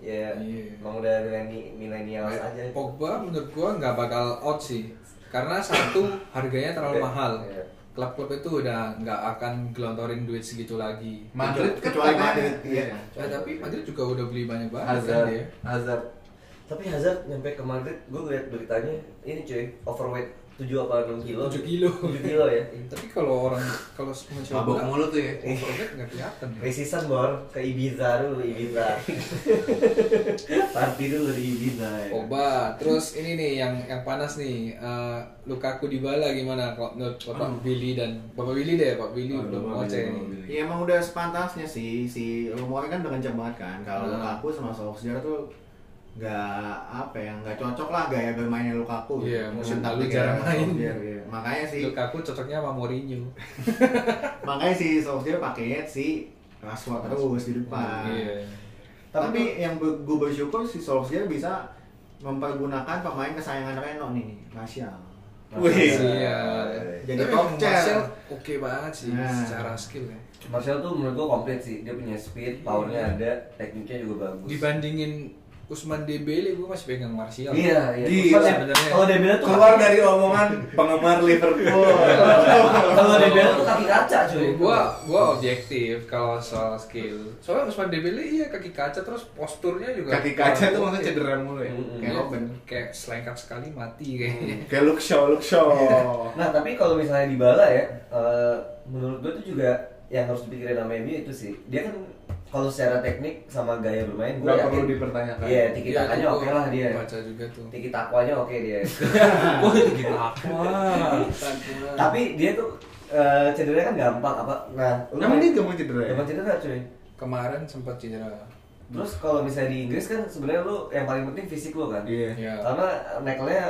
Ya, Iya. emang udah mileni milenial aja. Pogba menurut gua nggak bakal out sih, karena satu harganya terlalu Iya. mahal. Iya. Klub-klub itu udah nggak akan gelontorin duit segitu lagi. Madrid kan kecuali katanya- Madrid. Iya. Ya, tapi Madrid juga udah beli banyak banget kan Hazard, dia. Hazard. Tapi Hazard nyampe ke Madrid, gue liat beritanya ini cuy, overweight 7 apa 6 kilo 7 kilo. 7 kilo ya Tapi kalau orang kalau mencoba Mabok mulu tuh ya. overweight nggak kelihatan. ya. Resisan bor ke Ibiza dulu Ibiza Party dulu di Ibiza ya. Oba, terus ini nih yang yang panas nih, eh, Lukaku di bala gimana kalau menurut Bapak Billy dan Bapak Billy deh, Pak Billy Oh, udah mau. Bapak Billy. Ya emang udah sepantasnya sih si rumornya kan udah kenceng banget kan kalau Hmm. Lukaku sama Solskjaer tuh nggak apa ya nggak cocok lah gaya bermainnya Lukaku Iya, gitu. musim lalu taktik jarang main. Solskjaer, iya. makanya sih Lukaku cocoknya sama Mourinho. makanya si Solskjaer pakainya si Rashford terus di depan Iya. tapi yang gue bersyukur si Solskjaer bisa mempergunakan pemain kesayangan Reno nih Martial Wih. Iya. Jadi Tapi top. Martial oke banget sih Nah. secara skill ya. Martial tuh menurut gua komplit sih Dia punya speed, powernya ada, tekniknya juga bagus Dibandingin Usman Dembele gue masih pegang Martial. Iya, iya. Maksudnya, Sebenarnya. Kalau Dembele tuh Keluar dari omongan penggemar Liverpool. Kalau Dembele tuh kaki kaca cuy Gua gua objektif kalau soal skill. Soalnya Usman Dembele iya kaki kaca terus posturnya juga Kaki kaca tuh maksudnya oke. cedera mulu ya. Mm-mm. Kayak Kayak Robben. kayak selengkat sekali mati kayaknya. Kayak look show, look show. Nah tapi kalau misalnya di Bala ya, eh, menurut gue tuh juga yang harus dipikirin sama MU itu sih. Dia kan kalau secara teknik sama gaya bermain, gue Nggak yakin. perlu dipertanyakan. Iya, tiki Iya, takanya oke gua lah dia. Baca juga tuh. Tiki takwanya oke dia. Wah, gitu apa? tapi dia tuh eh, cedera kan gampang apa? Nah, lu Emang dia gampang cedera ya? Gampang cedera cuy. kemarin sempat cedera. Terus kalau misalnya di Inggris kan sebenarnya lu yang paling penting fisik lu kan. Iya. Ya. Karena nekelnya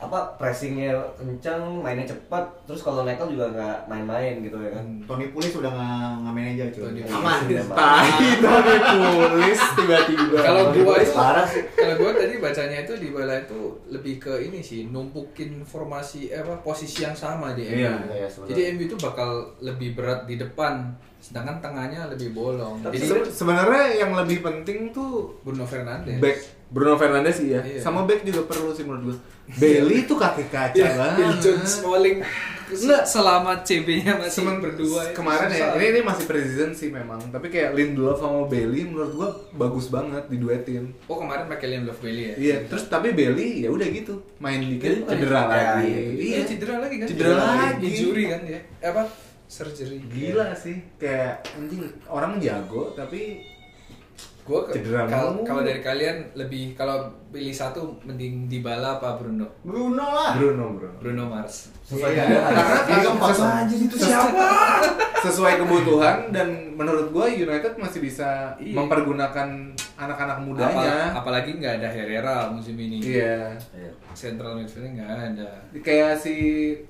apa pressingnya kencang, mainnya cepat, terus kalau nekel juga nggak main-main gitu ya kan. Tony Pulis udah nggak nggak manajer cuy Tony aman. Tai Tony Pulis tiba-tiba. Kalau gua itu parah sih. Kalau gua tadi bacanya itu di bala itu lebih ke ini sih, numpukin formasi eh, apa posisi yang sama di MU. Iya, iya, sebenarnya. Jadi MU itu bakal lebih berat di depan, sedangkan tengahnya lebih bolong. Tapi Jadi Se- sebenarnya yang lebih penting tuh Bruno Fernandes. back Bruno Fernandes iya. Iya. Sama back juga perlu sih menurut gua. Bailey tuh kaki kaca Ya, banget. Jones Smalling Enggak. selama CB-nya masih Semen- berdua itu kemarin ya ini, ini masih preseason sih memang tapi kayak Lindelof sama Bailey menurut gua bagus banget diduetin Oh kemarin pakai Love Bailey ya? iya terus tapi Bailey ya udah gitu main dikit cedera ya, lagi iya. Iya cedera lagi kan? Cedera lagi. Injury kan? Eh, apa? Surgery. gila sih kayak anjing orang jago tapi Cedera mulu. kalau dari kalian lebih kalau pilih satu mending Dybala apa Bruno? Bruno lah. Bruno bro Bruno Mars. Sesuai Iya. dengan Karena keempat sesuai- tuh. itu siapa sesuai kebutuhan dan menurut gua United masih bisa Iya. mempergunakan anak-anak mudanya Apa- apalagi nggak ada Herrera musim ini. iya Central midfieldnya nggak ada. kayak si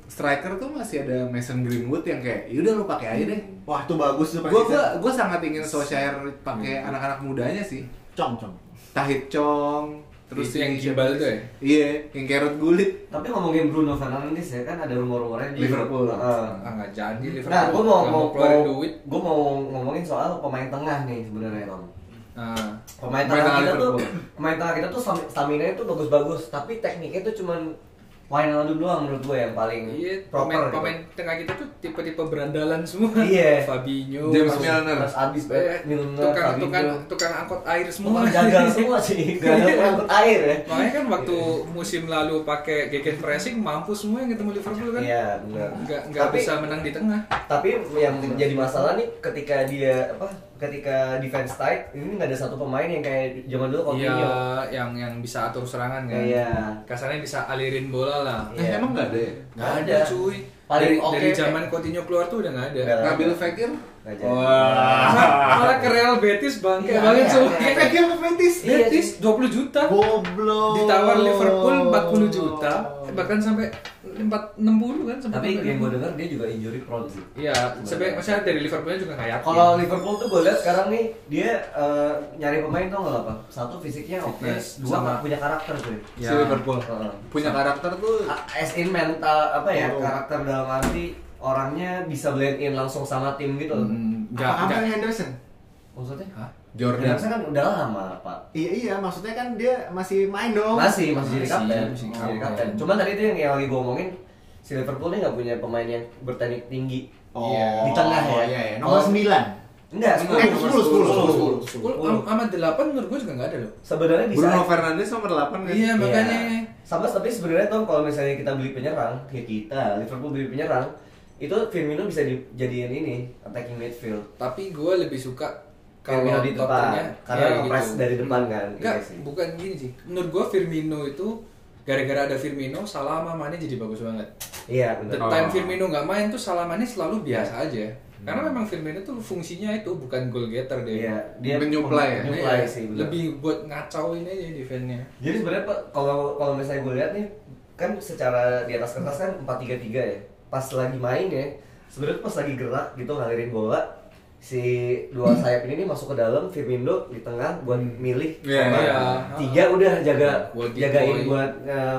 striker tuh masih ada Mason Greenwood yang kayak yaudah lu pakai aja deh Wah, tuh bagus tuh gua gua gua sangat ingin Solskjaer pakai anak-anak mudanya sih Cong, cong. Tahit Chong terus Itu yang si- gimbal tuh ya? iya yang carrot gulit Tapi ngomongin Bruno Fernandes ya kan ada rumor-rumornya di Liverpool. Heeh. Ah nggak jadi Liverpool. Nah, gue mau mau, mau duit. gue mau ngomongin soal pemain tengah nih sebenarnya Bang. Nah, Pemain Pemain tengah tengah kita tuh Liverpool. pemain tengah kita tuh stamina itu bagus-bagus, tapi tekniknya tuh cuman Wijnaldum doang menurut gue yang paling iya proper. pemain gitu. pemain tengah kita tuh tipe-tipe berandalan semua. Iya. Fabinho, James Milner. Terus abis Eh, banget Milner, tukang Fabinho. tukang tukang angkot air semua. Tukang jagal semua sih, gak ada pengangkut air ya. Makanya kan waktu musim lalu pakai gegen pressing mampu semua yang ketemu Liverpool kan. Iya, benar. Nggak nggak Tapi- bisa menang di tengah. Tapi yang jadi masalah nih ketika dia apa? Ketika defense tight, ini nggak ada satu pemain yang kayak zaman dulu Iya, Coutinho. yang yang bisa atur serangan kan. Iya. Kasarnya bisa alirin bola lah. eh, Iya. emang nggak ada ya Nggak ada ada. cuy. Paling dari, oke dari zaman Coutinho keluar tuh udah nggak ada. Nggak ada. Nabil Fekir Wah, malah ke Real Betis bangke Iya, banget iya, cuy. iya. Fekir ke Betis. Iya, Betis 20 juta. Goblok. Ditawar Liverpool 40 juta, eh, bahkan sampai 4 60 kan sampai Tapi sampai yang gue 60. dengar dia juga injury prone sih. Iya, sebenarnya maksudnya dari Liverpoolnya juga nggak yakin. Kalau Liverpool tuh gue lihat sekarang nih dia eh, nyari pemain tuh nggak apa? Satu fisiknya oke, Fitness, dua sama- punya karakter tuh. si Ya. Liverpool Heeh. punya karakter tuh As in mental apa ya Oh. karakter dalam arti orangnya bisa blend in langsung sama tim gitu. Hmm, nggak Apa nggak. Henderson? Maksudnya? Hah? Jordan Harusnya kan udah lama pak. Iya iya, maksudnya kan dia masih main dong. Masih masih jadi Masih, kapten. masih Masih jadi kapten. kapten. Cuman tadi itu yang, yang lagi gue ngomongin si Liverpool ini nggak punya pemain yang berteknik tinggi. Oh, Iya. Di tengah ya. Oh, iya, iya. Nomor Kalau- 9. Enggak, Enggak, Eh, nomor 10, 10, 10, 10. Sepuluh am- sama 8 menurut gue juga nggak ada loh. Sebenarnya bisa. Bruno Fernandes nomor 8 kan Iya, makanya. Sama tapi sebenarnya tuh kalau misalnya kita beli penyerang, ya kita Liverpool beli penyerang, itu Firmino bisa dijadiin ini attacking midfield. Tapi gue lebih suka Firmino kalau di depan, totalnya karena ya ngepres dari depan kan. Enggak, Iya sih. bukan gini sih. Menurut gue Firmino itu gara-gara ada Firmino, Salah sama Mane jadi bagus banget. Iya The benar. time Oh. Firmino nggak main tuh Salah Mane selalu biasa aja. Karena memang Firmino tuh fungsinya itu bukan goal getter deh. Iya, dia Menyuplai ya? Menyuplai Iya, sih. lebih buat ngacauin aja defense-nya. Jadi sebenarnya kalau kalau misalnya gue lihat nih kan secara di atas kertas kan 4-3-3 ya. Pas lagi main ya, sebenarnya pas lagi gerak gitu ngalirin bola si dua sayap ini nih masuk ke dalam Firmino di tengah buat milih Iya, sama iya. tiga udah jaga Buat jagain decoy. buat eh,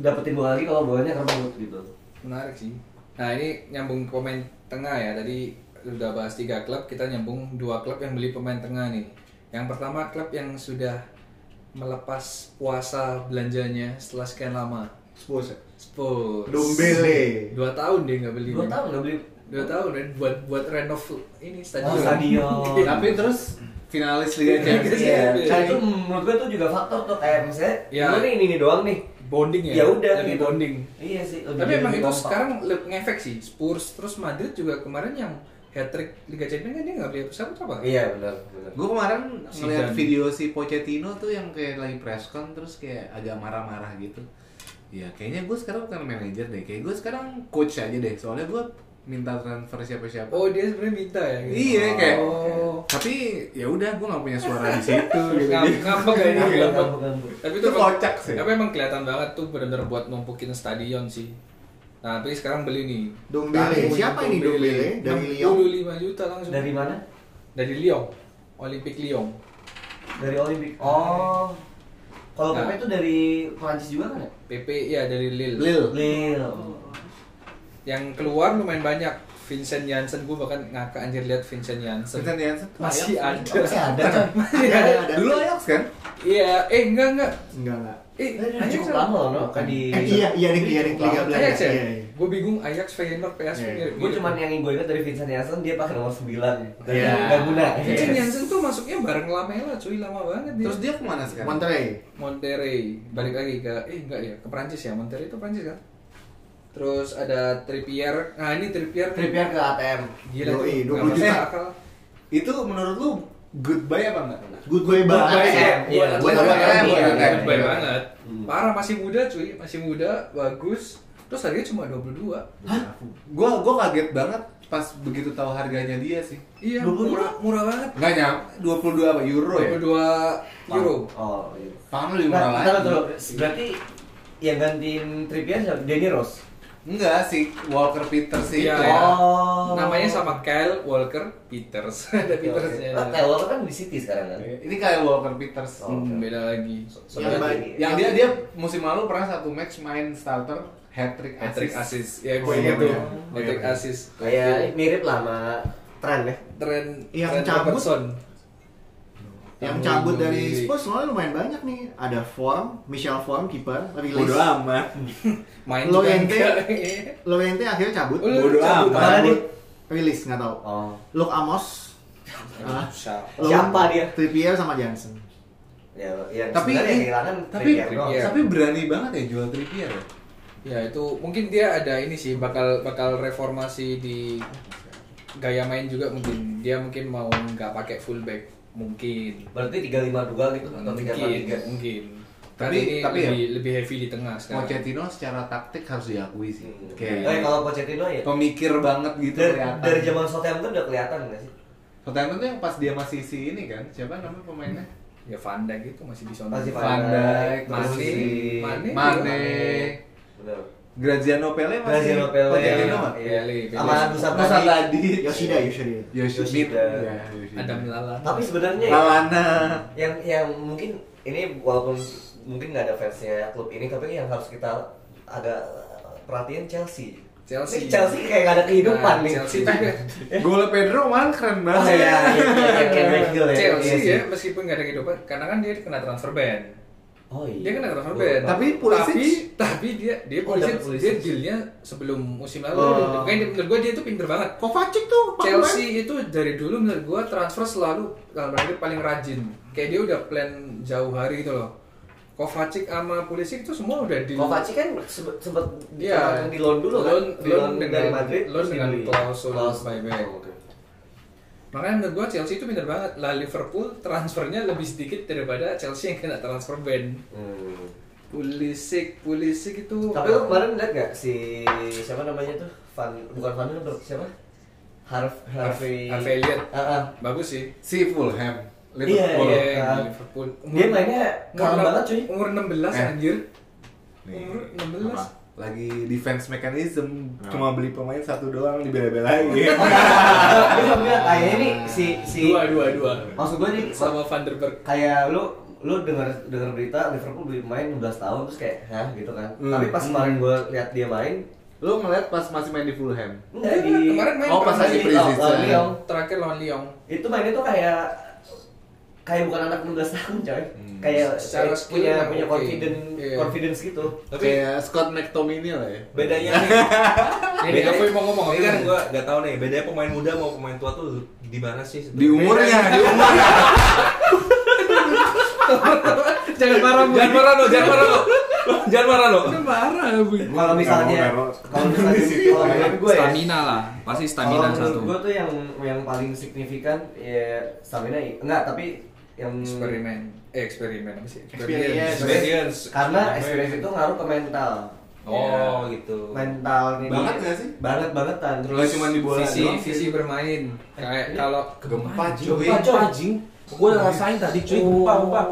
dapetin bola lagi kalau bolanya kerebut gitu. Menarik sih. Nah ini nyambung ke pemain tengah ya. Tadi udah bahas tiga klub, kita nyambung dua klub yang beli pemain tengah nih. Yang pertama klub yang sudah melepas puasa belanjanya setelah sekian lama. Spurs. Ya? Spurs. Dombele. Dua tahun dia nggak beli. Dua tahun nggak beli Dua tahun dan buat buat renov ini stadion. Oh, stadion. tapi terus finalis Liga Champions Iya, Iya. nah itu menurut gue tuh juga faktor tuh kayak misalnya, Iya. nih ini, ini doang nih, Bonding ya. ya udah lebih gitu. bonding. Iya sih. lebih Tapi emang itu sekarang ngefek sih. Spurs terus Madrid juga kemarin yang hat trick Liga Champions kan dia nggak beli siapa apa? Iya benar benar. Gue kemarin ngeliat video si Pochettino tuh yang kayak lagi press con terus kayak agak marah-marah gitu. Ya kayaknya gue sekarang bukan manajer deh, kayak gue sekarang coach aja deh. Soalnya gue minta transfer siapa-siapa. Oh dia sebenarnya minta ya? Gitu. Iya kayak. Oh. Tapi ya udah gue nggak punya suara di situ gitu. Ngambek ya Ngambek, ngambek. ngambek, ngambek. Tapi Itu kocak sih. Tapi emang kelihatan banget tuh benar-benar buat numpukin stadion sih. Nah, tapi sekarang beli nih. Dombele. Siapa ini Dombele? Dari Lyon? 65 juta langsung. Dari mana? Dari Lyon. Olympic Lyon. Dari Olimpik. Oh. Kalau Nah. PP itu dari Prancis juga kan ya? PP ya dari Lille. Lil. Lille. Yang keluar lumayan banyak. Vincent Janssen gue bahkan ngakak anjir lihat Vincent Janssen. Vincent Janssen Masih ada. Masih ada kan? Masih Ada, ada. Dulu Ajax kan? Iya, eh enggak enggak. Enggak enggak. Eh, cukup lama loh? Kan di Eh, iya, iya nih, iya nih, Liga Belanda. Ya? Iya, iya. Gue bingung Ajax, Feyenoord, PSV. Iya. mirip- Gue cuman yang gue ingat dari Vincent Janssen dia pakai nomor 9 dan Iya. nggak guna. Vincent Yes. Janssen tuh masuknya bareng Lamela cuy, lama banget dia. Terus dia ke mana sekarang? Monterrey. Monterrey balik lagi ke eh enggak ya ke Prancis ya Monterrey itu Prancis kan terus ada Trippier nah ini Trippier. Trippier ke ATM. gila Yoi, tuh 20 nggak masuk juta. akal Itu menurut lu goodbye apa enggak? Good boy banget. Goodbye. Iya, Buat goodbye iya. Goodbye Iya. banget. Parah masih muda cuy, masih muda, bagus. Terus harganya cuma 22. Gua gua kaget banget pas begitu tahu harganya dia sih. Iya, 22? murah, murah banget. Enggak nyam 22 apa euro ya? 22 euro. Oh, iya. Pound lebih Nah, murah bentar, lagi. berarti yang gantiin Trippier siapa? Danny Rose. Enggak sih, Walker Peters sih. Iya. ya. Oh. Namanya sama Kyle Walker Peters. Ada Petersnya. Oh, Kyle Walker kan di City sekarang kan. Ini kayak Walker Peters. Oh. Hmm, beda lagi. Yang baik. Yang dia dia musim lalu pernah satu match main starter hat trick Hat trick assist. assist. Ya gue Oh, iya, ingat tuh. iya. Hat trick iya. assist. Kayak mirip lah sama Trent ya. tren Yang tren cabut. Robertson. Yang Yang cabut dari Spurs soalnya lumayan banyak nih. Ada Form, Michel Form kiper, release. Bodoh amat. Main Lo juga ente. enggak. Lorente akhirnya cabut. Oh, Bodoh amat. Mana nih? Release nggak tahu. Oh. Luke Amos. Ah. Siapa? Siapa dia? Trippier sama Johnson. Ya, yang Tapi yang ini- tapi tapi berani banget ya jual Trippier ya. Ya itu mungkin dia ada ini sih bakal bakal reformasi di gaya main juga mungkin dia mungkin mau nggak pakai fullback mungkin Berarti 352 gitu atau mungkin 343. mungkin Tapi- tapi ini tapi ya- lebih lebih heavy di tengah sekarang Pochettino secara taktik harus diakui sih. Hmm. Eh, Kayak kalau Pochettino ya pemikir banget gitu dari, kelihatan. dari zaman Southampton udah kelihatan nggak sih? Southampton tuh yang pas dia masih si ini kan, siapa namanya pemainnya? ya Van Dijk itu masih bisa Masih nonton. Van Dijk, Mane, terus si Mane, Mane, Graziano Pele masih Graziano Pele. Pochettino mah? Iya. Sama Dusan tadi. Yoshida, Yoshida. Yoshida. Ya. Adam Lallana Tapi sebenarnya ya, Lalana. yang yang mungkin ini walaupun mungkin nggak ada fansnya klub ini tapi yang harus kita agak perhatiin Chelsea. Chelsea. Ini Chelsea kayak nggak ada kehidupan Nah, nih. Chelsea Gol Pedro man keren Oh banget. iya, iya, iya, ya. Chelsea Iya ya meskipun nggak ada kehidupan karena kan dia kena transfer ban Oh iya. dia kena transfer ban Tapi Pulisic- tapi tapi dia dia Oh, Pulisic, dapat Pulisic. dia dealnya sebelum musim lalu Oh. makanya menurut gue dia itu pinter banget Kovacic tuh, Chelsea itu dari dulu menurut gua transfer selalu dalam kutip paling rajin. Kayak dia udah plan jauh hari gitu loh. Kovacic sama Pulisic itu semua udah di Kovacic kan sempet Iya. di loan dulu Loan- kan? Di loan loan dengan- dari Madrid loan dengan klausul buyback. Oh. Makanya menurut gua Chelsea itu pinter banget. Lah Liverpool transfernya lebih sedikit daripada Chelsea yang kena transfer ban. Hmm. Pulisic, Pulisic itu Tapi lu kemarin liat gak si siapa namanya tuh? Van bukan Van Dijk, siapa? Harv Harvey Harvey Elliott. Ah, ah. bagus sih. Si Fulham. Iya, Liverpool. iya. Iya, kan. Liverpool. Dia mainnya umur kalem banget cuy. Umur 16 Eh. anjir. Nih, Umur 16. apa? Lagi defense mechanism, Nah. cuma beli pemain satu doang dibela-belain. Dia bilang kayaknya ini si si Dua, dua, dua. Maksud gue nih Sama Van der Berg. kayak lu lu dengar dengar berita Liverpool beli main 16 tahun terus kayak hah gitu kan. Hmm. Tapi pas kemarin gue lihat dia main Lu ngeliat pas masih main di Fulham. enggak di kemarin main Oh, pas lagi di- pre-season. Lyon. Terakhir lawan Lyon. Itu mainnya tuh kayak kayak bukan anak 16 tahun coy. Hmm. Kayak Secara kayak punya emang punya confidence Iya. confidence gitu. Tapi Kayak Scott McTominay lah ya. bedanya nih, Ini bedanya aku yang mau ngomong ini kan apa? gua nggak tahu nih, bedanya pemain muda mau pemain tua tuh di mana sih? Di umurnya, di umurnya. Jangan marah, Bu. Jangan marah lo, jangan marah lo, jangan marah lo. Marah, Bu. Kalau misalnya kalau misalnya kalau menurut gue ya Stamina lah, pasti stamina satu. gue tuh yang yang paling signifikan ya stamina enggak tapi yang Eksperimen, eh eksperimen apa sih? Experience. Experience. karena experience itu ngaruh ke mental. Oh Ya, gitu. Mental nih. Banget nggak sih? Banget bangetan. Nggak cuma di bola visi, doang. visi bermain. Kayak kalau Gempa Gempa cuy. coy anjing. Gue udah rasain tadi cuy, gempa gempa.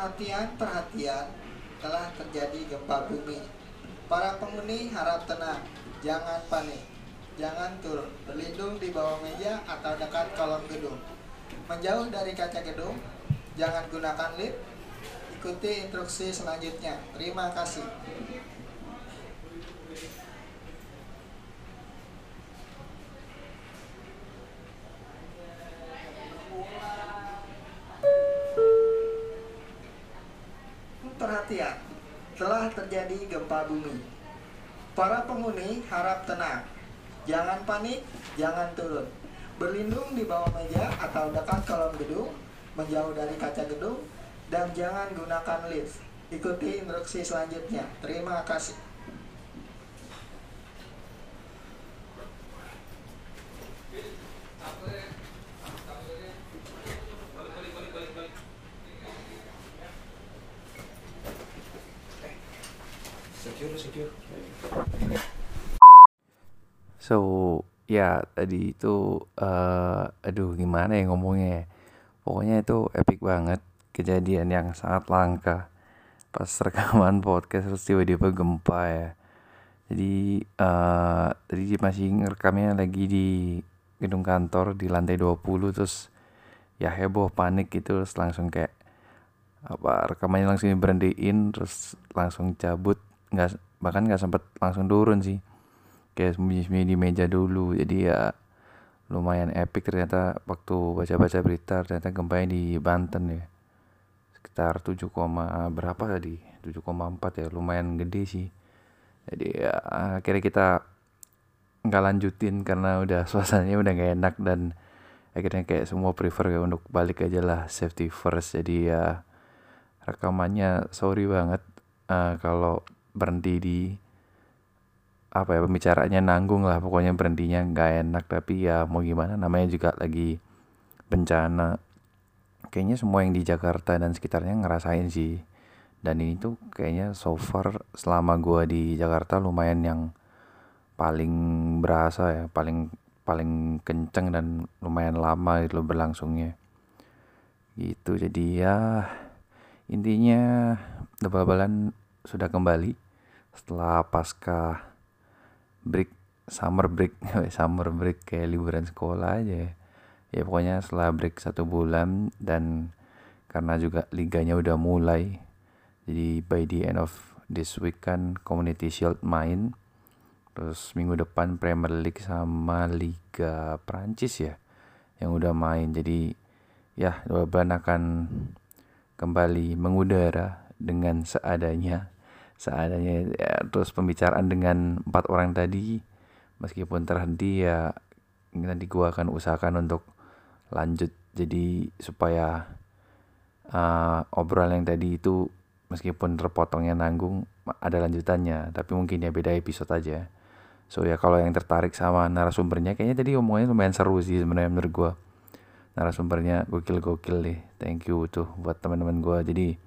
Perhatian, perhatian, telah terjadi gempa bumi. Para penghuni harap tenang, jangan panik, jangan turun, berlindung di bawah meja atau dekat kolom gedung. Menjauh dari kaca gedung, jangan gunakan lift, ikuti instruksi selanjutnya. Terima kasih. Bumi. Para penghuni harap tenang. Jangan panik, jangan turun. Berlindung di bawah meja atau dekat kolom gedung, menjauh dari kaca gedung, dan jangan gunakan lift. Ikuti instruksi selanjutnya. Terima kasih. So ya tadi itu eh aduh gimana ya ngomongnya ya. Pokoknya itu epic banget kejadian yang sangat langka pas rekaman podcast terus tiba-tiba gempa ya. Jadi eh tadi masih ngerekamnya lagi di gedung kantor di lantai 20 terus ya heboh panik gitu terus langsung kayak apa rekamannya langsung diberhentiin terus langsung cabut nggak bahkan nggak sempet langsung turun sih kayak sembunyi-sembunyi di meja dulu. Jadi ya lumayan epic ternyata waktu baca-baca berita ternyata gempanya di Banten ya. Sekitar 7, koma berapa tadi? 7,4 ya lumayan gede sih. Jadi ya akhirnya kita nggak lanjutin karena udah suasananya udah gak enak dan akhirnya kayak semua prefer kayak untuk balik aja lah safety first. Jadi ya rekamannya sorry banget eh, kalau berhenti di apa ya pembicaraannya nanggung lah pokoknya berhentinya nggak enak. Tapi ya mau gimana namanya juga lagi bencana. Kayaknya semua yang di Jakarta dan sekitarnya ngerasain sih. Dan ini tuh kayaknya so far selama gua di Jakarta lumayan yang paling berasa ya paling paling kenceng dan lumayan lama loh berlangsungnya. Gitu jadi ya intinya bal-balan sudah kembali setelah pasca break summer break summer break kayak liburan sekolah aja ya. ya pokoknya setelah break satu bulan dan karena juga liganya udah mulai jadi by the end of this week kan Community Shield main terus minggu depan Premier League sama Liga Prancis ya yang udah main jadi ya Baban akan kembali mengudara dengan seadanya seadanya ya, terus pembicaraan dengan empat orang tadi meskipun terhenti ya nanti gua akan usahakan untuk lanjut. Jadi supaya uh, obrolan yang tadi itu meskipun terpotongnya nanggung ada lanjutannya. Tapi mungkin ya beda episode aja. So ya kalau yang tertarik sama narasumbernya kayaknya tadi omongannya lumayan seru sih sebenarnya menurut gua. Narasumbernya gokil-gokil deh. Thank you tuh buat teman-teman gua. Jadi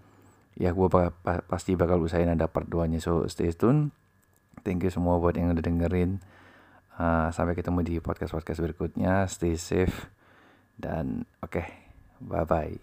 ya gue pa pa pasti bakal usahain ada part 2 nya so stay tune. Thank you semua buat yang udah dengerin. Uh, sampai ketemu di podcast podcast berikutnya. Stay safe dan oke. Okay, bye bye